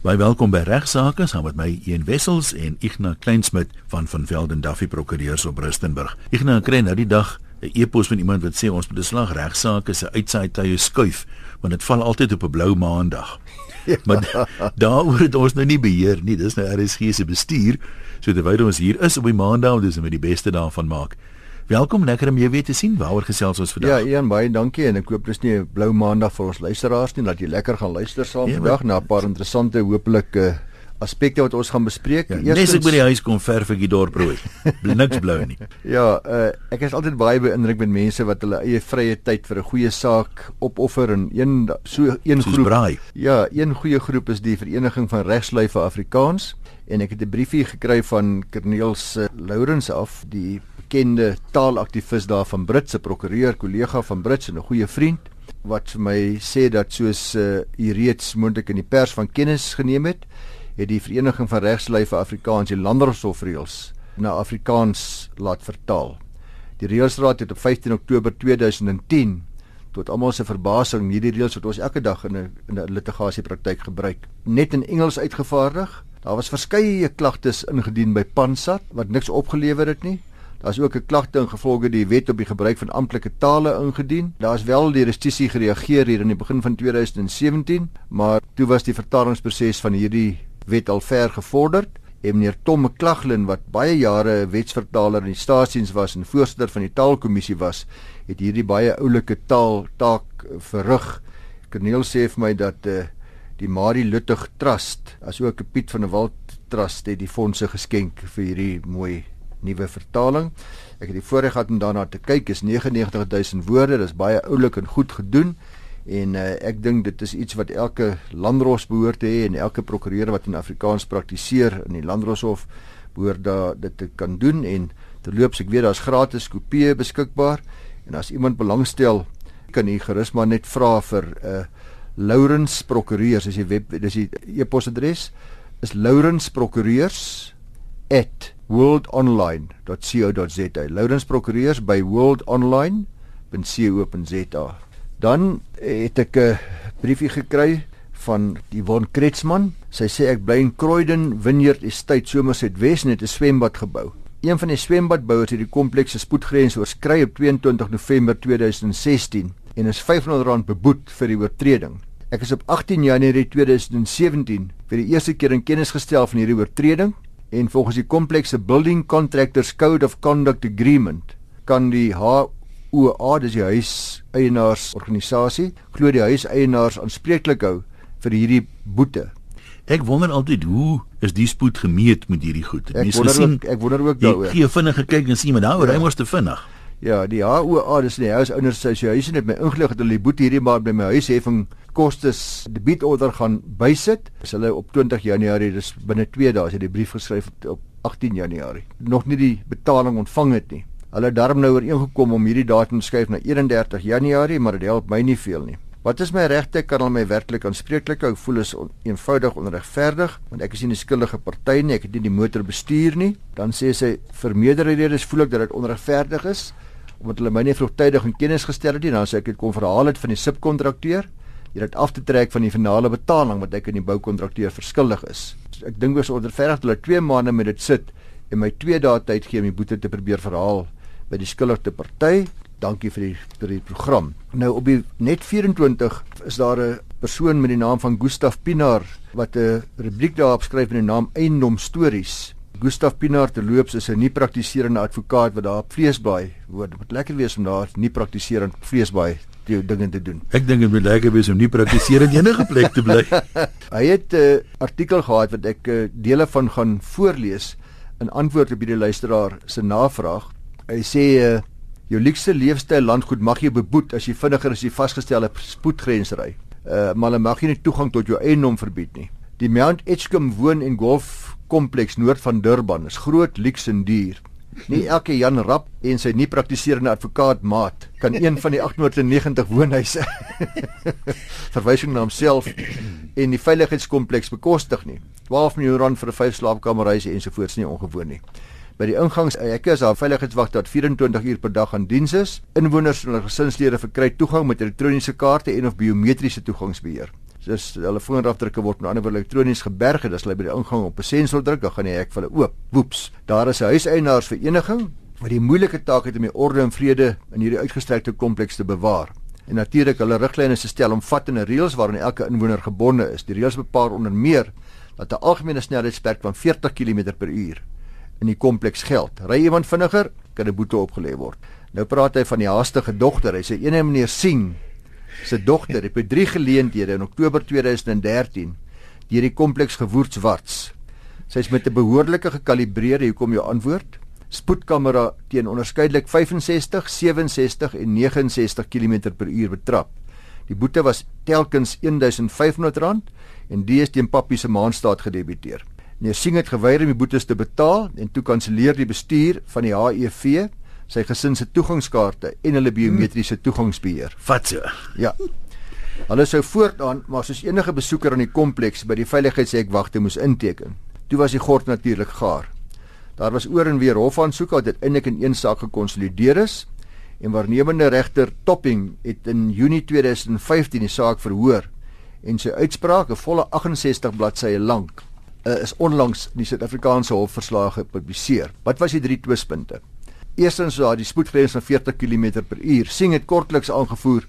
Baie welkom by Regsake saam met my Een Wessels en Ignas Kleinsmid van van Velden Duffy Prokureurs op Rustenburg. Ignas kry nou die dag 'n e-pos van iemand wat sê ons moet 'n slag regsaake se uitsaai tye skuif want dit val altyd op 'n blou maandag. Ja. Maar daaroor het ons nou nie beheer nie. Dis nou RSG se bestuur. So terwyl ons hier is op die maandag, dis om die beste daarvan maak. Welkom, lekker om jou weer te sien. Waaroor gesels ons vandag? Ja, een baie dankie en ek hoop dis nie 'n blou maandag vir ons luisteraars nie, dat jy lekker gaan luister saam ja, vandag na 'n paar interessante hopelik uh, aspekte wat ons gaan bespreek. Ja, Eerstens ek by die huis kom verf ek die dorp rooi. Niks blou nie. Ja, uh, ek is altyd baie beïndruk met mense wat hulle eie vrye tyd vir 'n goeie saak opoffer en een so een Soos groep. Braai. Ja, een goeie groep is die Vereniging van Regslui vir Afrikaans en ek het 'n briefie gekry van Corneels uh, Lourens af, die bekende taalaktivis daar van Britse prokureur, kollega van Brits en 'n goeie vriend wat vir my sê dat soos uh, u reeds moontlik in die pers van kennis geneem het, het die Vereniging van Regslui vir Afrikaans die Landerhofreëls na Afrikaans laat vertaal. Die reëlsraad het op 15 Oktober 2010 tot almal se verbasing hierdie reëls wat ons elke dag in 'n in 'n litigasie-praktyk gebruik, net in Engels uitgevaardig. Daar was verskeie klagtes ingedien by Pansat wat niks opgelewer het nie. Daar's ook 'n klagte ingevolge die wet op die gebruik van amptelike tale ingedien. Daar's wel die justisie gereageer hier in die begin van 2017, maar toe was die vertalingsproses van hierdie wet al ver gevorderd. En meneer Tom McClaglin wat baie jare 'n wetsvertaler in die staatsdiens was en voorsitter van die taalkommissie was, het hierdie baie oulike taal taak verrig. Corneel sê vir my dat uh, die Marie Luttig Trust, asook Piet van der Walt Trust het die fondse geskenk vir hierdie mooi nuwe vertaling. Ek het die voorreg gehad om daarna te kyk. Is 99000 woorde. Dis baie oulik en goed gedoen. En uh, ek dink dit is iets wat elke landros behoort te hê en elke prokureur wat in Afrikaans praktiseer in die landroshof behoort da dit te kan doen en terloops ek weet daar's gratis kopieë beskikbaar en as iemand belangstel kan u gerus maar net vra vir 'n uh, Lourens Prokureurs as jy web dis die e-posadres is lourensprokureurs@worldonline.co.za Lourens Prokureurs by worldonline.co.za Dan het ek 'n briefie gekry van Yvonne Kretsman. Sy sê ek bly in Croydon Vineyard Estate Somerset West en het 'n swembad gebou. Een van die swembadbouers het die komplekse spoedgrens oorskry op 22 November 2016 en is R500 beboet vir die oortreding. Ek is op 18 Januarie 2017 vir die eerste keer in kennis gestel van hierdie oortreding en volgens die komplekse Building Contractors Code of Conduct Agreement kan die HOA, dis die huiseienaarsorganisasie, glo die huiseienaars aanspreeklik hou vir hierdie boete. Ek wonder altyd hoe is die spoed gemeet met hierdie goed? Ek wonder gesien, ook, ek wonder ook daaroor. Ek gee vinnige kyk en sien maar nou, ja. hy moes te vinnig. Ja, die HOA, dis die huiseienaars assosiasie het my ingelig dat hulle die boete hierdie maand by my huisheffing kostes debietorder gaan bysit. Is hulle op 20 Januarie, dis binne 2 dae as jy die brief geskryf het op 18 Januarie. Nog nie die betaling ontvang het nie. Hulle het daarom nou ooreengekom om hierdie datum skuif na 31 Januarie, maar dit help my nie veel nie. Wat is my regte kan al my werklik aanspreeklik hou voel is on, eenvoudig onregverdig want ek is nie 'n skuldige party nie ek het nie die motor bestuur nie dan sê sy vir meerdere redes voel ek dat dit onregverdig is omdat hulle my nie vroegtydig in kennis gestel het nie dan sê ek dit kom verhaal het van die subkontrakteur jy dit af te trek van die finale betaling wat ek aan die boukontrakteur verskuldig is ek dink wees onregverdig dat hulle 2 maande met dit sit en my 2 dae tyd gee om die boete te probeer verhaal by die skuldige party dankie vir die vir die program. Nou op die net 24 is daar 'n persoon met die naam van Gustaf Pinaar wat 'n rubriek daarop skryf met die naam Eiendom Stories. Gustaf Pinaar te loops is 'n nie praktiserende advokaat wat daar op Vleesbaai woon. Dit moet lekker wees om daar nie praktiserend Vleesbaai jou dinge te doen. Ek dink dit moet lekker wees om nie praktiserend enige plek te bly. Hy het 'n uh, artikel gehad wat ek uh, dele van gaan voorlees in antwoord op hierdie luisteraar se navraag. Hy sê uh, jou luukse leefstyl landgoed mag jy beboet as jy vinniger as die vasgestelde spoedgrens ry. Uh maar hulle mag nie toegang tot jou eiendom verbied nie. Die Mount Edgecombe woon en golf kompleks noord van Durban is groot, luks en duur. Nie elke Jan Rap en sy nie praktiserende advokaat maat kan een van die 890 woonhuise verwysing na homself en die veiligheidskompleks bekostig nie. 12 miljoen rand vir 'n vyf slaapkamerhuis ensovoorts nie ongewoon nie. By die ingangs hekke is daar veiligheidswagte wat 24 uur per dag aan diens is. Inwoners en hulle gesinslede verkry toegang met elektroniese kaarte en of biometriese toegangsbeheer. Dis hulle vingerafdrukke word met ander woorde elektronies geberg en as hulle by die ingang op 'n sensor druk, dan gaan die hek vir hulle oop. Woeps. Daar is 'n huiseienaarsvereniging wat die moeilike taak het om die orde en vrede in hierdie uitgestrekte kompleks te bewaar. En natuurlik hulle riglyne is gestel om vattende reëls waaraan elke inwoner gebonde is. Die reëls bepaal onder meer dat 'n algemene snelheidsperk van 40 km/h in die kompleks geld. Ry iemand vinniger, kan 'n boete opgelê word. Nou praat hy van die haastige dogter. Hy sê ene meneer sien se dogter het by drie geleenthede in Oktober 2013 deur die kompleks gewoordswarts. Sy is met 'n behoorlike gekalibreerde, hier kom jou antwoord, spoedkamera teen onderskeidelik 65, 67 en 69 km/h betrap. Die boete was telkens R1500 en die is teen Pappie se maandstaat gedebiteer. Meneer Singh het geweier om die boetes te betaal en toe kanselleer die bestuur van die HEV sy gesin se toegangskaarte en hulle biometriese toegangsbeheer. Vat so. Ja. Hulle sou voortaan, maar soos enige besoeker aan die kompleks by die veiligheidshek wagte moes inteken. Toe was die gord natuurlik gaar. Daar was oor en weer hofaansoeke wat uiteindelik in een saak gekonsolideer is en waarnemende regter Topping het in Junie 2015 die saak verhoor en sy uitspraak, 'n volle 68 bladsye lank, uh, is onlangs in die Suid-Afrikaanse Hof verslae gepubliseer. Wat was die drie twispunte? Eerstens was die spoedgrens van 40 km/h. Sing het kortliks aangevoer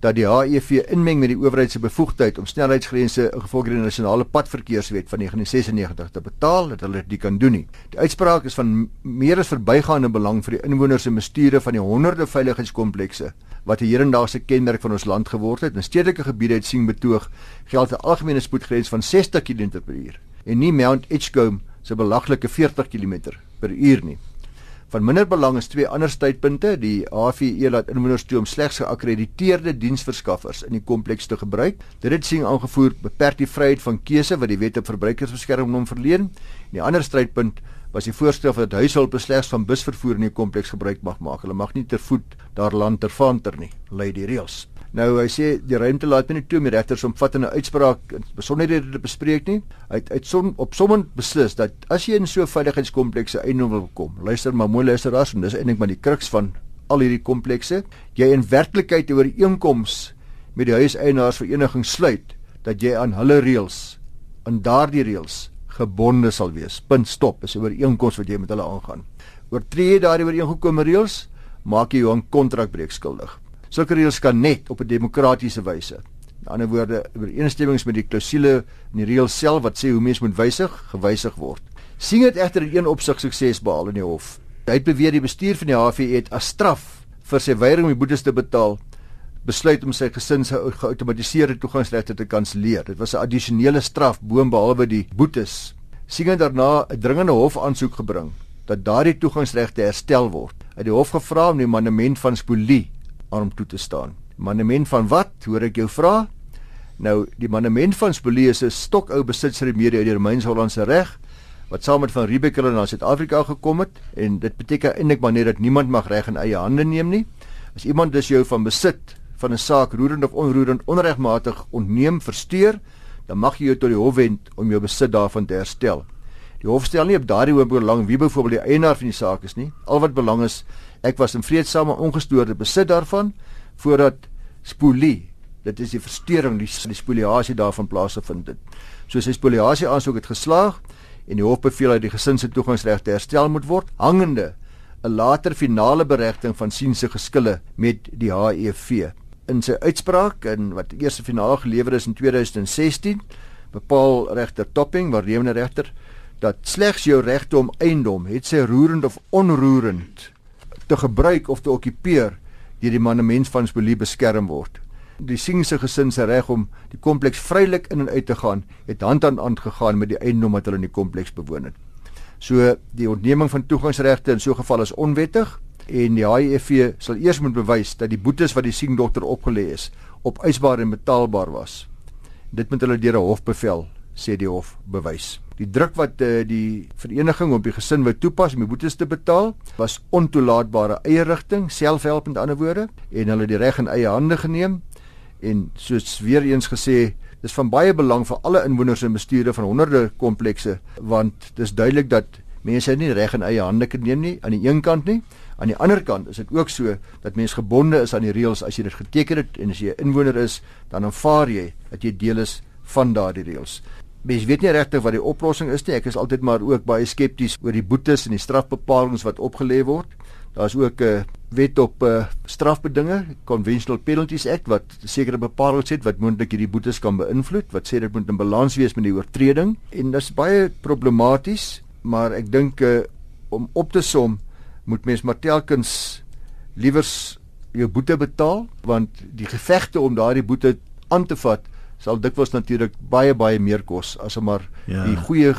dat die HEV inmeng met die owerheid se bevoegdheid om snelheidsgrense ingevolge die nasionale padverkeerswet van 1996 te bepaal dat hulle dit kan doen nie. Die uitspraak is van meer as verbygaande belang vir die inwoners en bestuurders van die honderde veiligheidskomplekse wat 'n hedendaagse kenmerk van ons land geword het. In stedelike gebiede het sien betoog geld 'n algemene spoedgrens van 60 km/h en nie Mount Edgecombe se belaglike 40 km/h nie. Van minder belang is twee ander tydpunte. Die AVE laat inwoners toe om slegs geakkrediteerde diensverskaffers in die kompleks te gebruik. Dit het sien aangevoer beperk die vryheid van keuse wat die Wet op Verbruikersbeskerming hom verleen. Die ander strydpunt was die voorstel dat huishulp slegs van busvervoer in die kompleks gebruik mag maak. Hulle mag nie ter voet daar land ter vanter nie, lei die reëls. Nou hy sê die ruimte laat my nie toe om die regters om vat 'n uitspraak besonderhede te bespreek nie. Hy het uit som op sommend beslis dat as jy in so 'n veiligheidskomplekse eiendom wil kom, luister maar mooi luister as en dis eintlik maar die kruks van al hierdie komplekse, jy in werklikheid oor inkomste met die huiseienaarsvereniging sluit dat jy aan hulle reëls aan daardie reëls gebonde sal wees. Punt stop. Is 'n ooreenkoms wat jy met hulle aangaan. Oortree jy daardie ooreengekomme reëls, maak jy jou aan kontrakbreek skuldig. Sulke reëls kan net op 'n demokratiese wyse. In ander woorde, ooreenstemmings met die klousule in die reël self wat sê hoe mens moet wysig, gewysig word. sien dit egter in een opsig sukses behaal in die hof. Hy het beweer die bestuur van die HVE het as straf vir sy weiering om die boetes te betaal besluit om sy gesin se geautomatiseerde toegangsregte te kanselleer. Dit was 'n addisionele straf boonbehalwe die boetes. Sien hy daarna 'n dringende hofaansoek gebring dat daardie toegangsregte herstel word. Hy het die hof gevra om die monument van Spolie hom toe te staan. Monument van wat? Hoor ek jou vra? Nou, die monument van Spolie is 'n stokou besitsremedie uit die Romeins-Hollandse reg wat saam met van Riebeeck hulle na Suid-Afrika gekom het en dit beteken eintlik maar net dat niemand mag reg in eie hande neem nie. As iemand dus jou van besit van 'n saak roerend of onroerend onregmatig ontneem, versteur, dan mag jy jou tot die hof wend om jou besit daarvan te herstel. Die hof stel nie op daardie hoop belang wie byvoorbeeld die eienaar van die saak is nie. Al wat belang is, ek was in vredesame ongestoorde besit daarvan voordat spolie, dit is die verstoring, die, die spoliasie daarvan plaasgevind het. So sy spoliasie aansoek het geslaag en die hof beveel dat die gesin se toegangsregte herstel moet word hangende 'n later finale beregting van sien se geskille met die HEV. In sy uitspraak in wat die eerste finale gelewer is in 2016 bepaal regter Topping, waarnemende regter dat slegs jou regte om eiendom, het sy roerend of onroerend, te gebruik of te okkupeer deur die monument van Spolie beskerm word. Die Singse gesin se reg om die kompleks vrylik in en uit te gaan, het hand aan hand gegaan met die eiendom wat hulle in die kompleks bewoon het. So die ontneming van toegangsregte in so 'n geval is onwettig en die HEV sal eers moet bewys dat die boetes wat die Sing dogter opgelê is, opeisbaar en betaalbaar was. Dit moet hulle deur 'n hofbevel sê die hof bewys. Die druk wat uh, die vereniging op die gesin wou toepas om die boetes te betaal, was ontoelaatbare eie rigting, selfhelp met ander woorde, en hulle die reg in eie hande geneem en soos weer eens gesê, dis van baie belang vir alle inwoners en bestuurders van honderde komplekse want dis duidelik dat mense nie reg in eie hande kan neem nie aan die een kant nie, Aan die ander kant is dit ook so dat mens gebonde is aan die reëls as jy dit geteken het en as jy 'n inwoner is, dan aanvaar jy dat jy deel is van daardie reëls. Mens weet nie regtig wat die oplossing is nie. Ek is altyd maar ook baie skepties oor die boetes en die strafbepalings wat opgelê word. Daar's ook 'n uh, wet op uh, strafbedinge, Conventional Penalties Act wat sekere bepalings het wat moontlik hierdie boetes kan beïnvloed, wat sê dit moet in balans wees met die oortreding en dit is baie problematies, maar ek dink uh, om op te som moet mens maar telkens liewers jou boete betaal want die gevegte om daardie boete aan te vat sal dikwels natuurlik baie baie meer kos as om maar ja. die goeie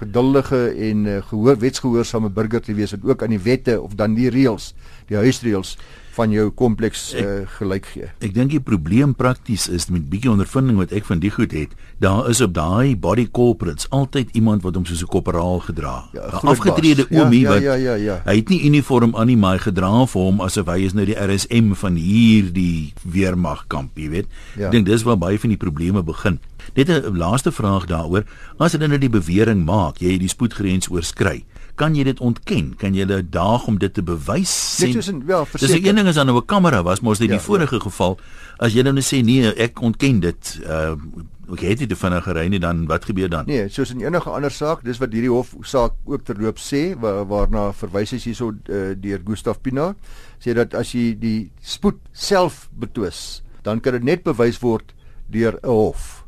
geduldige en uh, gehoor wetsgehoorsame burger te wees wat ook aan die wette of dan die reëls, die huisreëls van jou kompleks uh, gelyk gee. Ek dink die probleem prakties is met bietjie ondervinding wat ek van die goed het, daar is op daai body corporates altyd iemand wat hom soos 'n korporaal gedra. Ja, afgetrede oomie ja, ja, wat ja, ja, ja. hy het nie uniform aan nie, maar hy gedra vir hom asof hy is nou die RSM van hier die weermag kamp, jy weet. Ja. Ek dink dis waar baie van die probleme begin. Net 'n laaste vraag daaroor, as jy nou die bewering maak jy het die spoedgrens oorskry kan jy dit ontken? Kan jy hulle daag om dit te bewys? Net soos in wel, verseker. Dis 'n ding is dan nou 'n kamera was, maar as dit ja, die vorige ja. geval as jy nou sê nee, ek ontken dit, uh ek het dit van 'n gery nie dan wat gebeur dan? Nee, soos in enige ander saak, dis wat hierdie hof saak ook terloop sê waar, waarna verwys is hierso uh, deur Gustaf Pinaar sê dat as jy die spoed self betwis, dan kan dit net bewys word deur 'n hof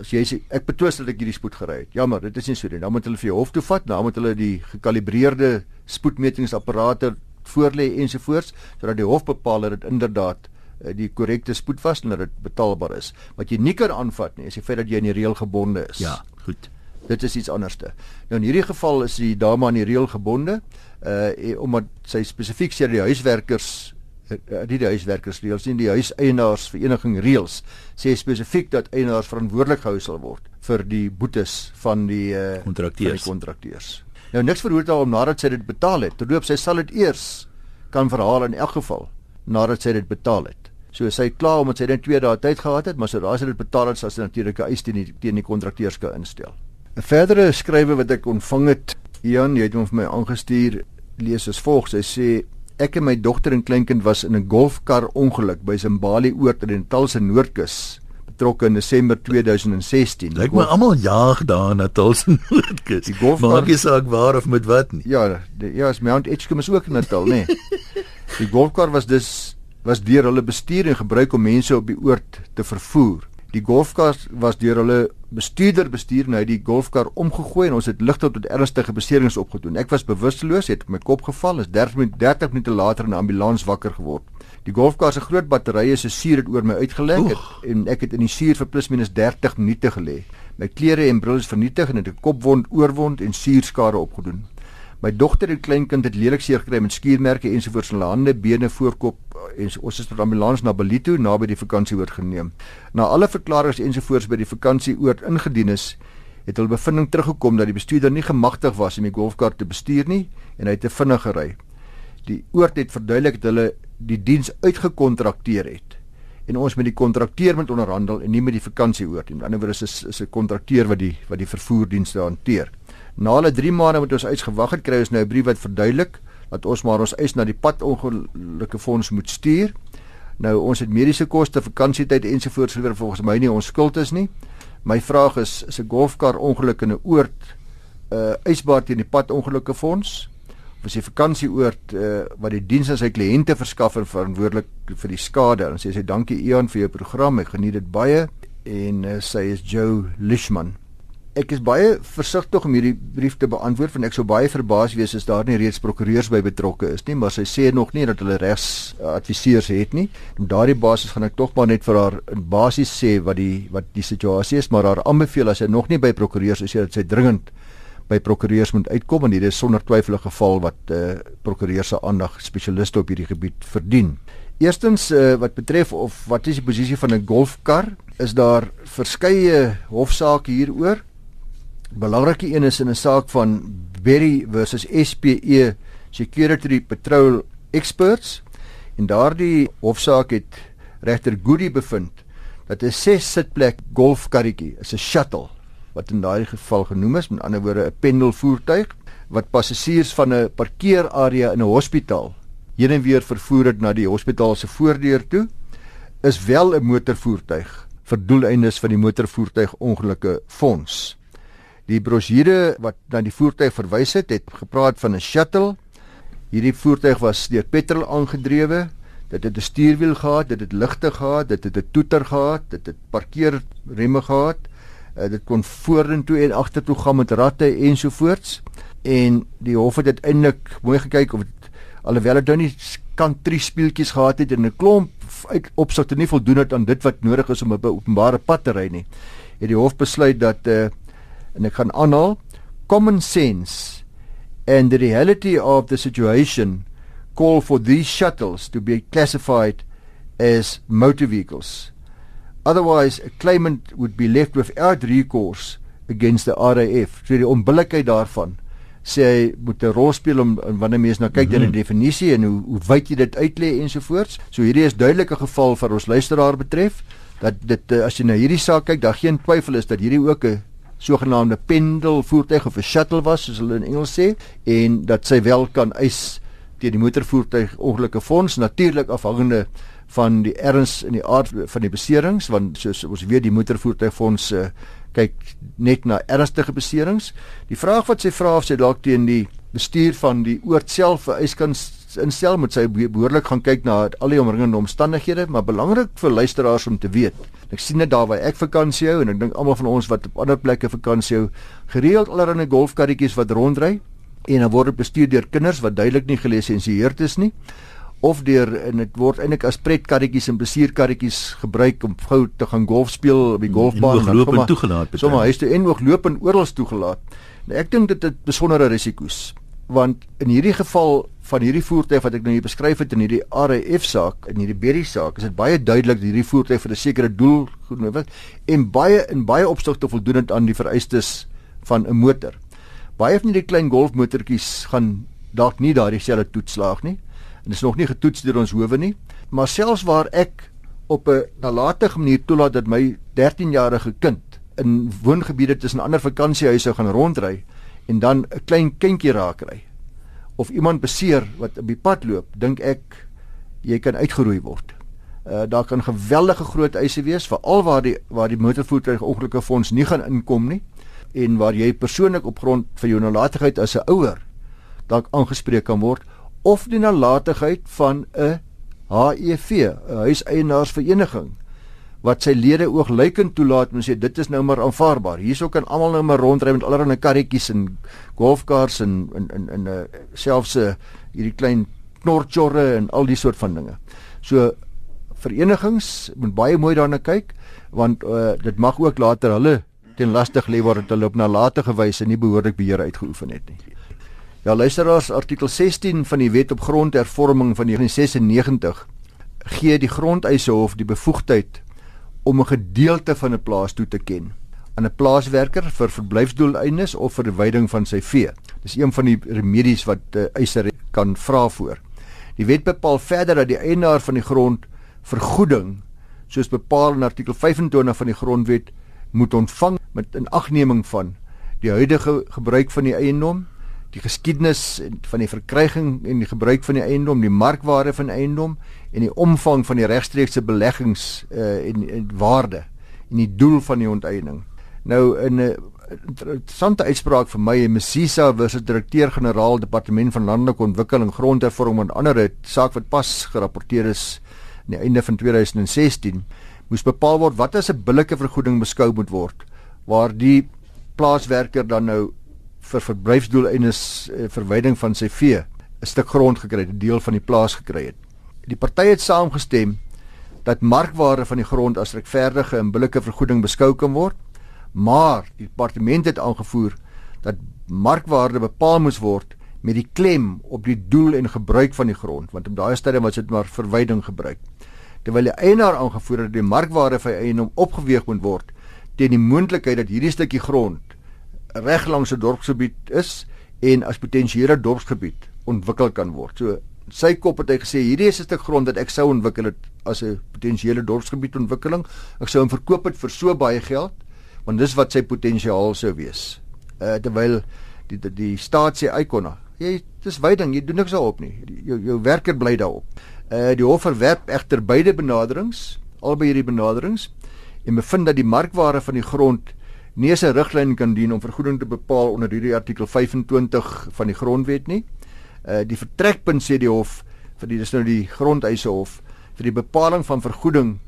as jy sê ek betwis dat ek hierdie spoed gery het. Jammer, dit is nie so nie. Dan moet hulle vir jou hof toe vat, dan moet hulle die gekalibreerde spoedmetingsapparate voorlê ensovoorts sodat die hof bepaal dat dit inderdaad eh, die korrekte spoed was en dat dit betaalbaar is. Wat jy nie kan aanvat nie is die feit dat jy aan die reël gebonde is. Ja, goed. Dit is iets anderste. Nou in hierdie geval is die dame aan die reël gebonde uh omdat sy spesifiek sê die huiswerkers Eh, die huiswerkersreëls nie die huiseienaarsvereniging reëls sê spesifiek dat eienaars verantwoordelik gehou sal word vir die boetes van die kontrakteurs. Uh, kontrakteurs. Nou niks verhoed haar om nadat sy dit betaal het. Terloop sy sal dit eers kan verhaal in elk geval nadat sy dit betaal het. So sy klaar omdat sy net 2 dae tyd gehad het, maar sodra sy dit betaal het, sal sy natuurlik 'n eis teen die teen die kontrakteurs kan instel. 'n Verdere skrywe wat ek ontvang het, Ian, jy het hom vir my aangestuur, lees as volg. Sy sê Ek en my dogter en kleinkind was in 'n golfkar ongeluk by Zimbabwe oort in die Natalse Noordkus betrokke in Desember 2016. Lyk my almal jaag daar na Natalse Noordkus. Die golfkar maak nie saak waar of met wat nie. Ja, die, ja, is Mount Edgecombe is ook in Natal, nê. Nee. Die golfkar was dus was deur hulle bestuur en gebruik om mense op die oord te vervoer. Die golfkar was deur hulle bestuurder bestuur en hy het die golfkar omgegooi en ons het ligte tot ernstige beserings opgedoen. Ek was bewusteloos, het op my kop geval, is 30 minute 30 minute later in 'n ambulans wakker geword. Die golfkar se groot batterye se suur het oor my uitgelek het, en ek het in die suur vir plus minus 30 minute gelê. My klere en bril is vernietig en het 'n kopwond, oorwond en suurskade opgedoen. My dogter en kleinkind het lelik seer gekry met skuurmerke ensovoorts in hulle hande, bene, voorkop en ons is met ambulans na Belito naby die vakansieoord geneem. Na alle verklaringe ensovoorts by die vakansieoord ingedien is, het hulle bevinding teruggekom dat die bestuurder nie gemagtig was om die golfkar te bestuur nie en hy het te vinnig gery. Die oord het verduidelik dat hulle die diens uitgekontrakteer het en ons met die kontrakteur moet onderhandel en nie met die vakansieoord nie. Aan die ander wyse is is 'n kontrakteur wat die wat die vervoerdienste hanteer. Na hulle 3 maande met ons uitgewag het, kry ons nou 'n brief wat verduidelik dat ons maar ons eis na die padongelukke fonds moet stuur. Nou ons het mediese koste, vakansietyd ensovoorts gewer volgens my nie ons skuld is nie. My vraag is is 'n golfkar ongeluk in 'n oord uh, eisbaar teen die padongelukke fonds? Of is die vakansieoord uh, wat die diens aan sy kliënte verskaf en verantwoordelik vir die skade? En sê sy dankie Ian vir jou program. Ek geniet dit baie en uh, sy is Joe Lishman ek is baie versigtig om hierdie brief te beantwoord want ek sou baie verbaas wees as daar nie reeds prokureurs by betrokke is nie maar sy sê nog nie dat hulle regs adviseurs het nie. Op daardie basis gaan ek tog maar net vir haar in basis sê wat die wat die situasie is maar haar aanbeveel as sy nog nie by prokureurs is dat sy dringend by prokureurs moet uitkom en hier is sonder twyfel 'n geval wat eh uh, prokureurs se aandag spesialiste op hierdie gebied verdien. Eerstens uh, wat betref of wat is die posisie van 'n golfkar is daar verskeie hofsaake hieroor belangrike een is in 'n saak van Berry versus SPE Security Patrol Experts en daardie hofsaak het regter Goody bevind dat 'n 6 sitplek golfkarretjie is 'n shuttle wat in daai geval genoem is met ander woorde 'n pendelvoertuig wat passasiers van 'n parkeerarea in 'n hospitaal heen en weer vervoer het na die hospitaal se voordeur toe is wel 'n motorvoertuig vir doeleindes van die motorvoertuigongelukke fonds. Die brosjure wat na die voertuig verwys het, het gepraat van 'n shuttle. Hierdie voertuig was deur petrol aangedrewe. Dit het 'n stuurwiel gehad, dit het ligte gehad, dit het 'n toeter gehad, dit het parkeerremme gehad. Uh, dit kon vorentoe en agtertoe gaan met ratte ensovoorts. En die hof het uiteindelik mooi gekyk of dit alhoewel dit nou nie country speeltjies gehad het en 'n klomp uit opsigte nie voldoen het aan dit wat nodig is om 'n openbare pad te ry nie. Het die hof besluit dat uh, en ek gaan aanhaal common sense and the reality of the situation call for these shuttles to be classified as motor vehicles. Otherwise, a claimant would be left without recourse against the RAF. So die onbillikheid daarvan sê hy moet 'n rol speel om wanneer mense nou kyk mm -hmm. na die definisie en hoe hoe wyd jy dit uitlê ensovoorts. So hierdie is duidelike geval vir ons luisteraar betref dat dit eh, as jy na hierdie saak kyk, daar geen twyfel is dat hierdie ook 'n sogenaamde pendel voertuig of 'n shuttle was soos hulle in Engels sê en dat sy wel kan eis teen die motorvoertuig ongelukke fonds natuurlik afhangende van die erns en die aard van die beserings want soos ons weet die motorvoertuig fonds uh, kyk net na ernstige beserings. Die vraag wat sy vra of sy dalk teen die bestuur van die oord self eis kan instel moet sy behoorlik gaan kyk na al die omringende omstandighede, maar belangrik vir luisteraars om te weet. Ek sien dit daar waar ek vakansie hou en ek dink almal van ons wat op ander plekke vakansie hou, gereeld allerlei golfkarretjies wat rondry en dan word bestuur deur kinders wat duidelik nie gelisensieerd is nie of deur en dit word eintlik as pretkarretjies en bestuurkarretjies gebruik om gou te gaan golf speel op die golfbaan en loop en toegelaat. Sommige huise en ook loop en oral toegelaat. Nou ek dink dit het besondere risiko's want in hierdie geval van hierdie voertuig wat ek nou hier beskryf het in hierdie RAF saak in hierdie Berry saak is dit baie duidelik dat hierdie voertuig vir 'n sekere doel genoem is en baie in baie opsigte voldoen aan die vereistes van 'n motor. Baie van hierdie klein golfmotortjies gaan dalk nie daardie selfde toetslaag nie en is nog nie getoets deur ons howe nie, maar selfs waar ek op 'n nalatige manier toelaat dat my 13-jarige kind in woongebiede tussen ander vakansiehuise gaan rondry en dan 'n klein kindjie raakry of iemand beseer wat op die pad loop, dink ek jy kan uitgeroei word. Uh daar kan geweldige groot eise wees veral waar die waar die motorvoertuig ongelukkige fonds nie gaan inkom nie en waar jy persoonlik op grond van jou nalatigheid as 'n ouer dalk aangespreek kan word of die nalatigheid van 'n HEV, 'n huiseienaarsvereniging wat sy lede oogluikend toelaat en sê dit is nou maar aanvaarbaar. Hierso kan almal nou maar rondry met allerlei karretjies en golfkars en in in in 'n selfs 'n uh, hierdie klein knorchorre en al die soort van dinge. So verenigings moet baie mooi daarna kyk want uh, dit mag ook later hulle ten lastig lê word hulle op nalatige wyse nie behoorlik beheer uitgeoefen het nie. Ja, luisteraars, artikel 16 van die Wet op Grondhervorming van 1996 gee die Grondeishof die bevoegdheid om 'n gedeelte van 'n plaas toe te ken aan 'n plaaswerker vir verblyfsdoeleindes of vir verwyding van sy vee. Dis een van die remedies wat uh, eiser kan vra voor. Die wet bepaal verder dat die eienaar van die grond vergoeding soos bepaal in artikel 25 van die grondwet moet ontvang met inagneming van die huidige gebruik van die eiendom die geskiedenis van die verkryging en die gebruik van die eiendom, die markwaarde van eiendom en die omvang van die regstreekse beleggings uh, en, en waarde en die doel van die onteiening. Nou in 'n interessante uitspraak vir my en Mesisa versus direkteur-generaal departement van landelike ontwikkeling, grondhervorming en ander saak wat pas gerapporteer is aan die einde van 2016 moes bepaal word wat as 'n billike vergoeding beskou moet word waar die plaaswerker dan nou vir verblyfsdoeleindes uh, verwyding van sy vee 'n stuk grond gekry het, 'n deel van die plaas gekry het. Die partye het saamgestem dat markwaarde van die grond as regverdige en billike vergoeding beskou kan word, maar die departement het aangevoer dat markwaarde bepaal moes word met die klem op die doel en gebruik van die grond, want op daai stadium was dit maar verwyding gebruik. Terwyl die eienaar aangevoer het dat die markwaarde van eiendom opgeweeg moet word teen die moontlikheid dat hierdie stukkie grond reg langs 'n dorpsgebied is en as potensiële dorpsgebied ontwikkel kan word. So sy kop het hy gesê hierdie is 'n stuk grond wat ek sou ontwikkel het as 'n potensiële dorpsgebied ontwikkeling. Ek sou hom verkoop het vir so baie geld want dis wat sy potensiaal sou wees. Uh terwyl die die, die staat sê Icona Jy dis wyding, jy doen niks daarop nie. Jou jou werker bly daarop. Uh die hof verwerp egter beide benaderings, albei hierdie benaderings en bevind dat die markwaarde van die grond nie 'n riglyn kan dien om vergoeding te bepaal onder hierdie artikel 25 van die grondwet nie. Uh die vertrekpunt sê die hof vir die dis nou die grondeise hof vir die bepaling van vergoeding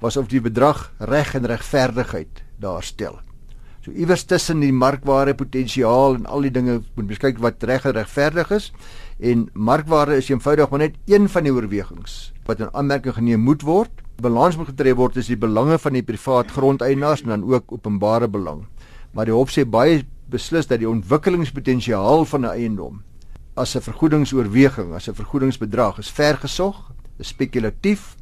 was of die bedrag reg en regverdigheid daarstel. So iewers tussen die markwaarde potensiaal en al die dinge moet beskyk wat reg en regverdig is en markwaarde is eenvoudig maar net een van die oorwegings wat in aanmerking geneem moet word balans moet getref word tussen die belange van die privaat grondeienaars en dan ook openbare belang. Maar die hof sê baie beslis dat die ontwikkelingspotensiaal van 'n eiendom as 'n vergoedingsoorweging, as 'n vergoedingsbedrag is vergesog, is spekulatief.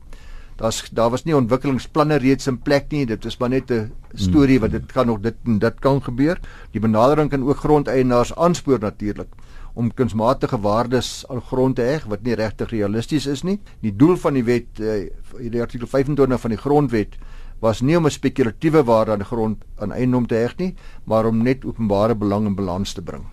Daar's daar was nie ontwikkelingsplanne reeds in plek nie. Dit is maar net 'n storie wat dit kan nog dit dit kan gebeur. Die benadering kan ook grondeienaars aanspoor natuurlik om kunsmatige waardes aan grond te heg wat nie regtig realisties is nie. Die doel van die wet uh, die artikel 25 van die grondwet was nie om 'n spekulatiewe waarde aan grond aan eiendom te heg nie, maar om net openbare belang in balans te bring.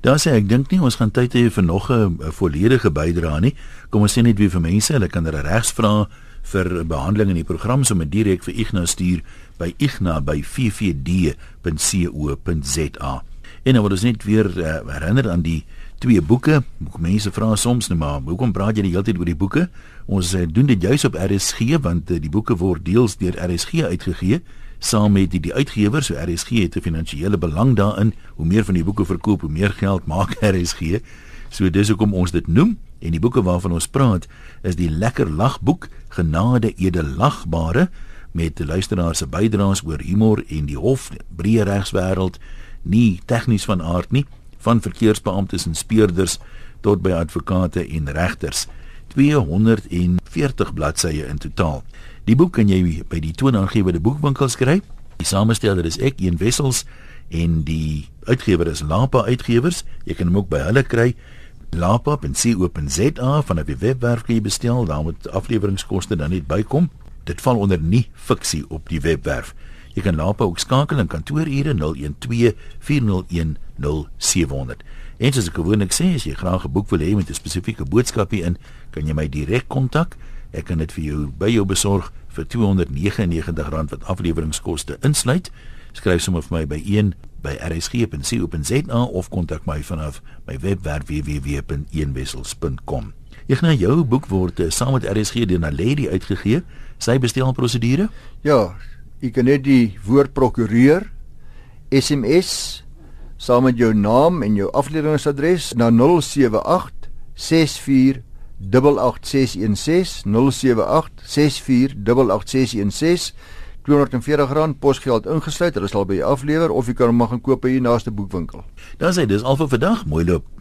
Daar sê ek dink nie ons gaan tyd hê vir nog 'n volledige bydrae nie. Kom ons sê net wie vir mense, hulle kan hulle regs vra vir behandeling in die program sommer direk vir Ignas stuur by igna@ffd.co.za. En nou wil ons net weer uh, herinner aan die twee boeke. Mense vra soms net maar, hoekom praat jy die hele tyd oor die boeke? Ons uh, doen dit juis op RSG want uh, die boeke word deels deur RSG uitgegee saam met die, die uitgewer. So RSG het 'n finansiële belang daarin. Hoe meer van die boeke verkoop, hoe meer geld maak RSG. So dis hoekom ons dit noem. En die boeke waarvan ons praat is die Lekker Lagboek, Genade Edelagbare met luisteraars se bydraes oor humor en die hof, breë regswêreld nie tegnies van aard nie, van verkeersbeamptes en speurders tot by advokate en regters. 240 bladsye in totaal. Die boek kan jy by die toonaangewende boekwinkels kry. Die samesteller is ek, een wessels en die uitgewer is Lapa Uitgewers. Jy kan hom ook by hulle kry. lapa.co.za van 'n webwerf kan jy bestel, daar moet afleweringskoste dan net bykom. Dit val onder nie fiksie op die webwerf. Jy kan Lapa ook skakel in kantoorure 012 401 0700. En soos ek gewoonlik sê, as jy graag 'n boek wil hê met 'n spesifieke boodskap hierin, kan jy my direk kontak. Ek kan dit vir jou by jou besorg vir R299 wat afleweringskoste insluit. Skryf sommer vir my by 1 by rsg.co.za of kontak my vanaf my webwerf www.eenwissels.com. Ek nou jou boek word uh, saam met RSG deur Naledi uitgegee. Sy bestelprosedure? Ja, jy kan net die woord prokureur SMS saam met jou naam en jou afdelingsadres na 078 64 88616 078 64 88616 R240 posgeld ingesluit. Hulle sal by jou aflewer of jy kan hom gaan koop by jou naaste boekwinkel. Dan sê dis al vir vandag. Mooi loop.